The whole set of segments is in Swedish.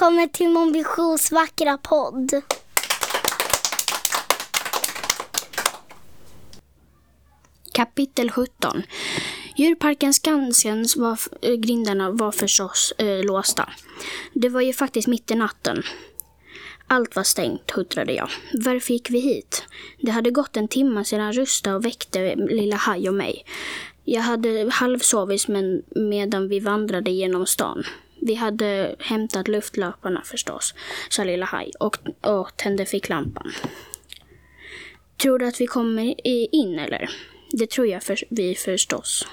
välkommen till Mon Visions vackra podd. Kapitel 17 Djurparken Skansens var, eh, grindarna var förstås eh, låsta. Det var ju faktiskt mitt i natten. Allt var stängt, huttrade jag. Varför gick vi hit? Det hade gått en timme sedan Rusta och väckte lilla Haj och mig. Jag hade halvsovit medan vi vandrade genom stan. Vi hade hämtat luftlöparna förstås, sa lilla Haj och, och tände ficklampan. Tror du att vi kommer in eller? Det tror jag för, vi förstås.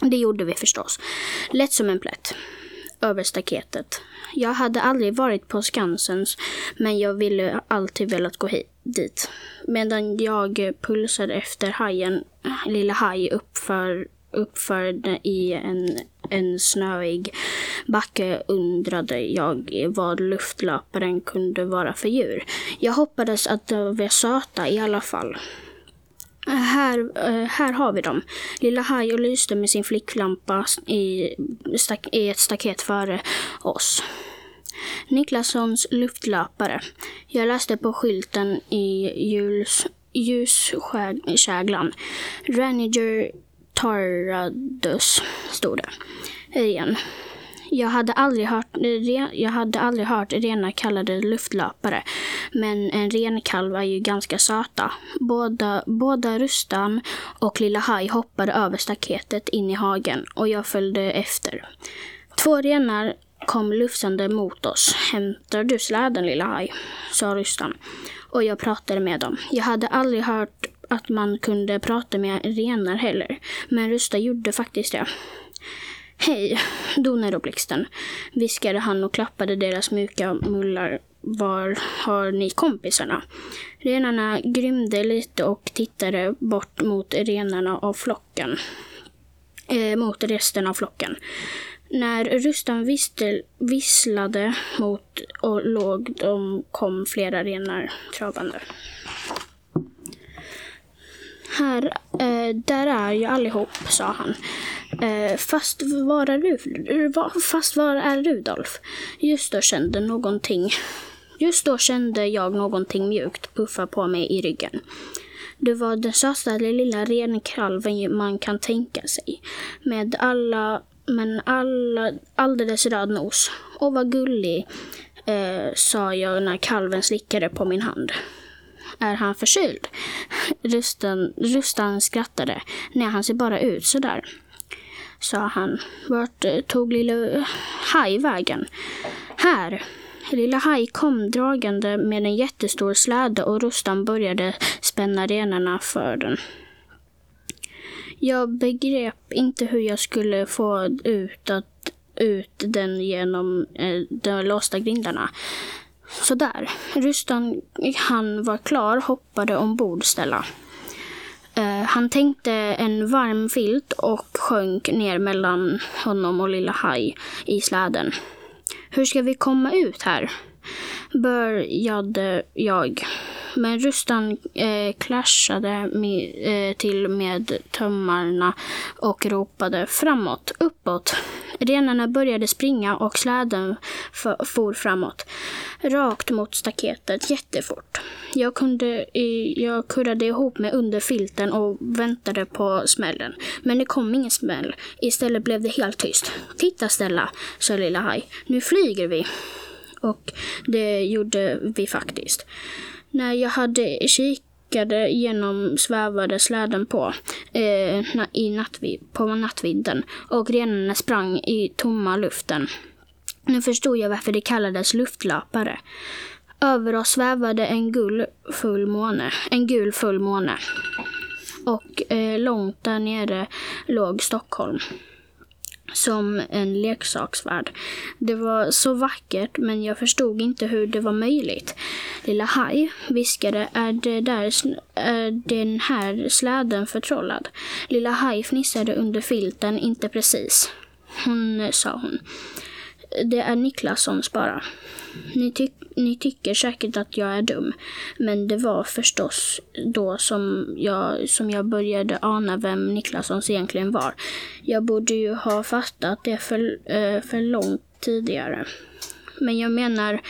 Det gjorde vi förstås. Lätt som en plätt. Över staketet. Jag hade aldrig varit på Skansens, men jag ville alltid velat gå hit, dit. Medan jag pulsade efter hajen, lilla haj uppför, uppför i en, en snöig backe undrade jag vad luftlöparen kunde vara för djur. Jag hoppades att de var söta i alla fall. Här, eh, här har vi dem. Lilla Hajo lyste med sin flicklampa i, i ett staket före oss. Niklassons luftlöpare. Jag läste på skylten i ljuskäglan. Ranager Taradus, stod det. Igen. Jag hade aldrig hört, jag hade aldrig hört rena kallade luftlöpare, men en renkalv är ju ganska söta. Båda, båda Rustan och Lilla Haj hoppade över staketet in i hagen och jag följde efter. Två renar kom lufsande mot oss. Hämtar du släden, Lilla Haj? sa Rustan. Och jag pratade med dem. Jag hade aldrig hört att man kunde prata med renar heller, men Rusta gjorde faktiskt det. Hej, Doner och Blixten, viskade han och klappade deras mjuka mullar. Var har ni kompisarna? Renarna grymde lite och tittade bort mot renarna av flocken. Eh, mot resten av flocken. När Rustan vistel, visslade mot och låg de kom flera renar travande. Här, eh, där är ju allihop, sa han. Eh, fast var är du? Fast var är Rudolf? Just då kände någonting. Just då kände jag någonting mjukt puffa på mig i ryggen. Det var den sötaste lilla renkalven man kan tänka sig. Med alla, men alla, alldeles röd nos. Och vad gullig, eh, sa jag när kalven slickade på min hand. Är han förkyld? Rustan, Rustan skrattade. Nej, han ser bara ut sådär sa han. Vart eh, tog lilla eh, Haj vägen? Här. Lilla Haj kom dragande med en jättestor släde och Rustan började spänna renarna för den. Jag begrep inte hur jag skulle få ut, att, ut den genom eh, de låsta grindarna. Sådär. Rustan, han var klar, hoppade ombord Stella. Uh, han tänkte en varm filt och sjönk ner mellan honom och lilla Haj i släden. Hur ska vi komma ut här? Började jag. Men Rustan eh, clashade med, eh, till med tömmarna och ropade framåt, uppåt. Renarna började springa och släden for framåt. Rakt mot staketet, jättefort. Jag, kunde, jag kurrade ihop mig under filten och väntade på smällen. Men det kom ingen smäll. Istället blev det helt tyst. Titta Stella, sa Lilla Haj. Nu flyger vi. Och det gjorde vi faktiskt. När jag hade kikat genom svävade släden på, eh, i nattvid, på nattvidden och renarna sprang i tomma luften. Nu förstod jag varför det kallades luftlöpare. Över oss svävade en gul full måne, en gul full måne. Och eh, långt där nere låg Stockholm som en leksaksvärld. Det var så vackert, men jag förstod inte hur det var möjligt. Lilla Haj viskade, är, det där, är den här släden förtrollad? Lilla Haj fnissade under filten, inte precis. Hon, sa hon. Det är Niklas som sparar. Ni, ty ni tycker säkert att jag är dum. Men det var förstås då som jag, som jag började ana vem Niklassons egentligen var. Jag borde ju ha fattat det för, eh, för långt tidigare. Men jag menar,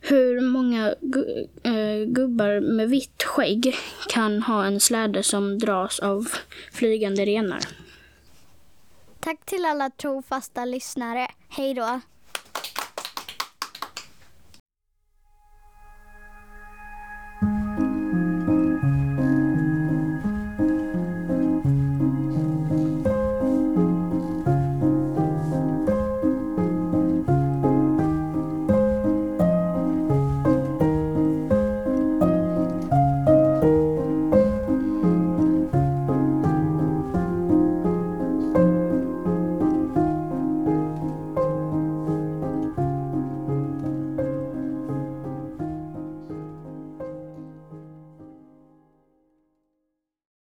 hur många gu äh, gubbar med vitt skägg kan ha en släde som dras av flygande renar? Tack till alla trofasta lyssnare. Hej då!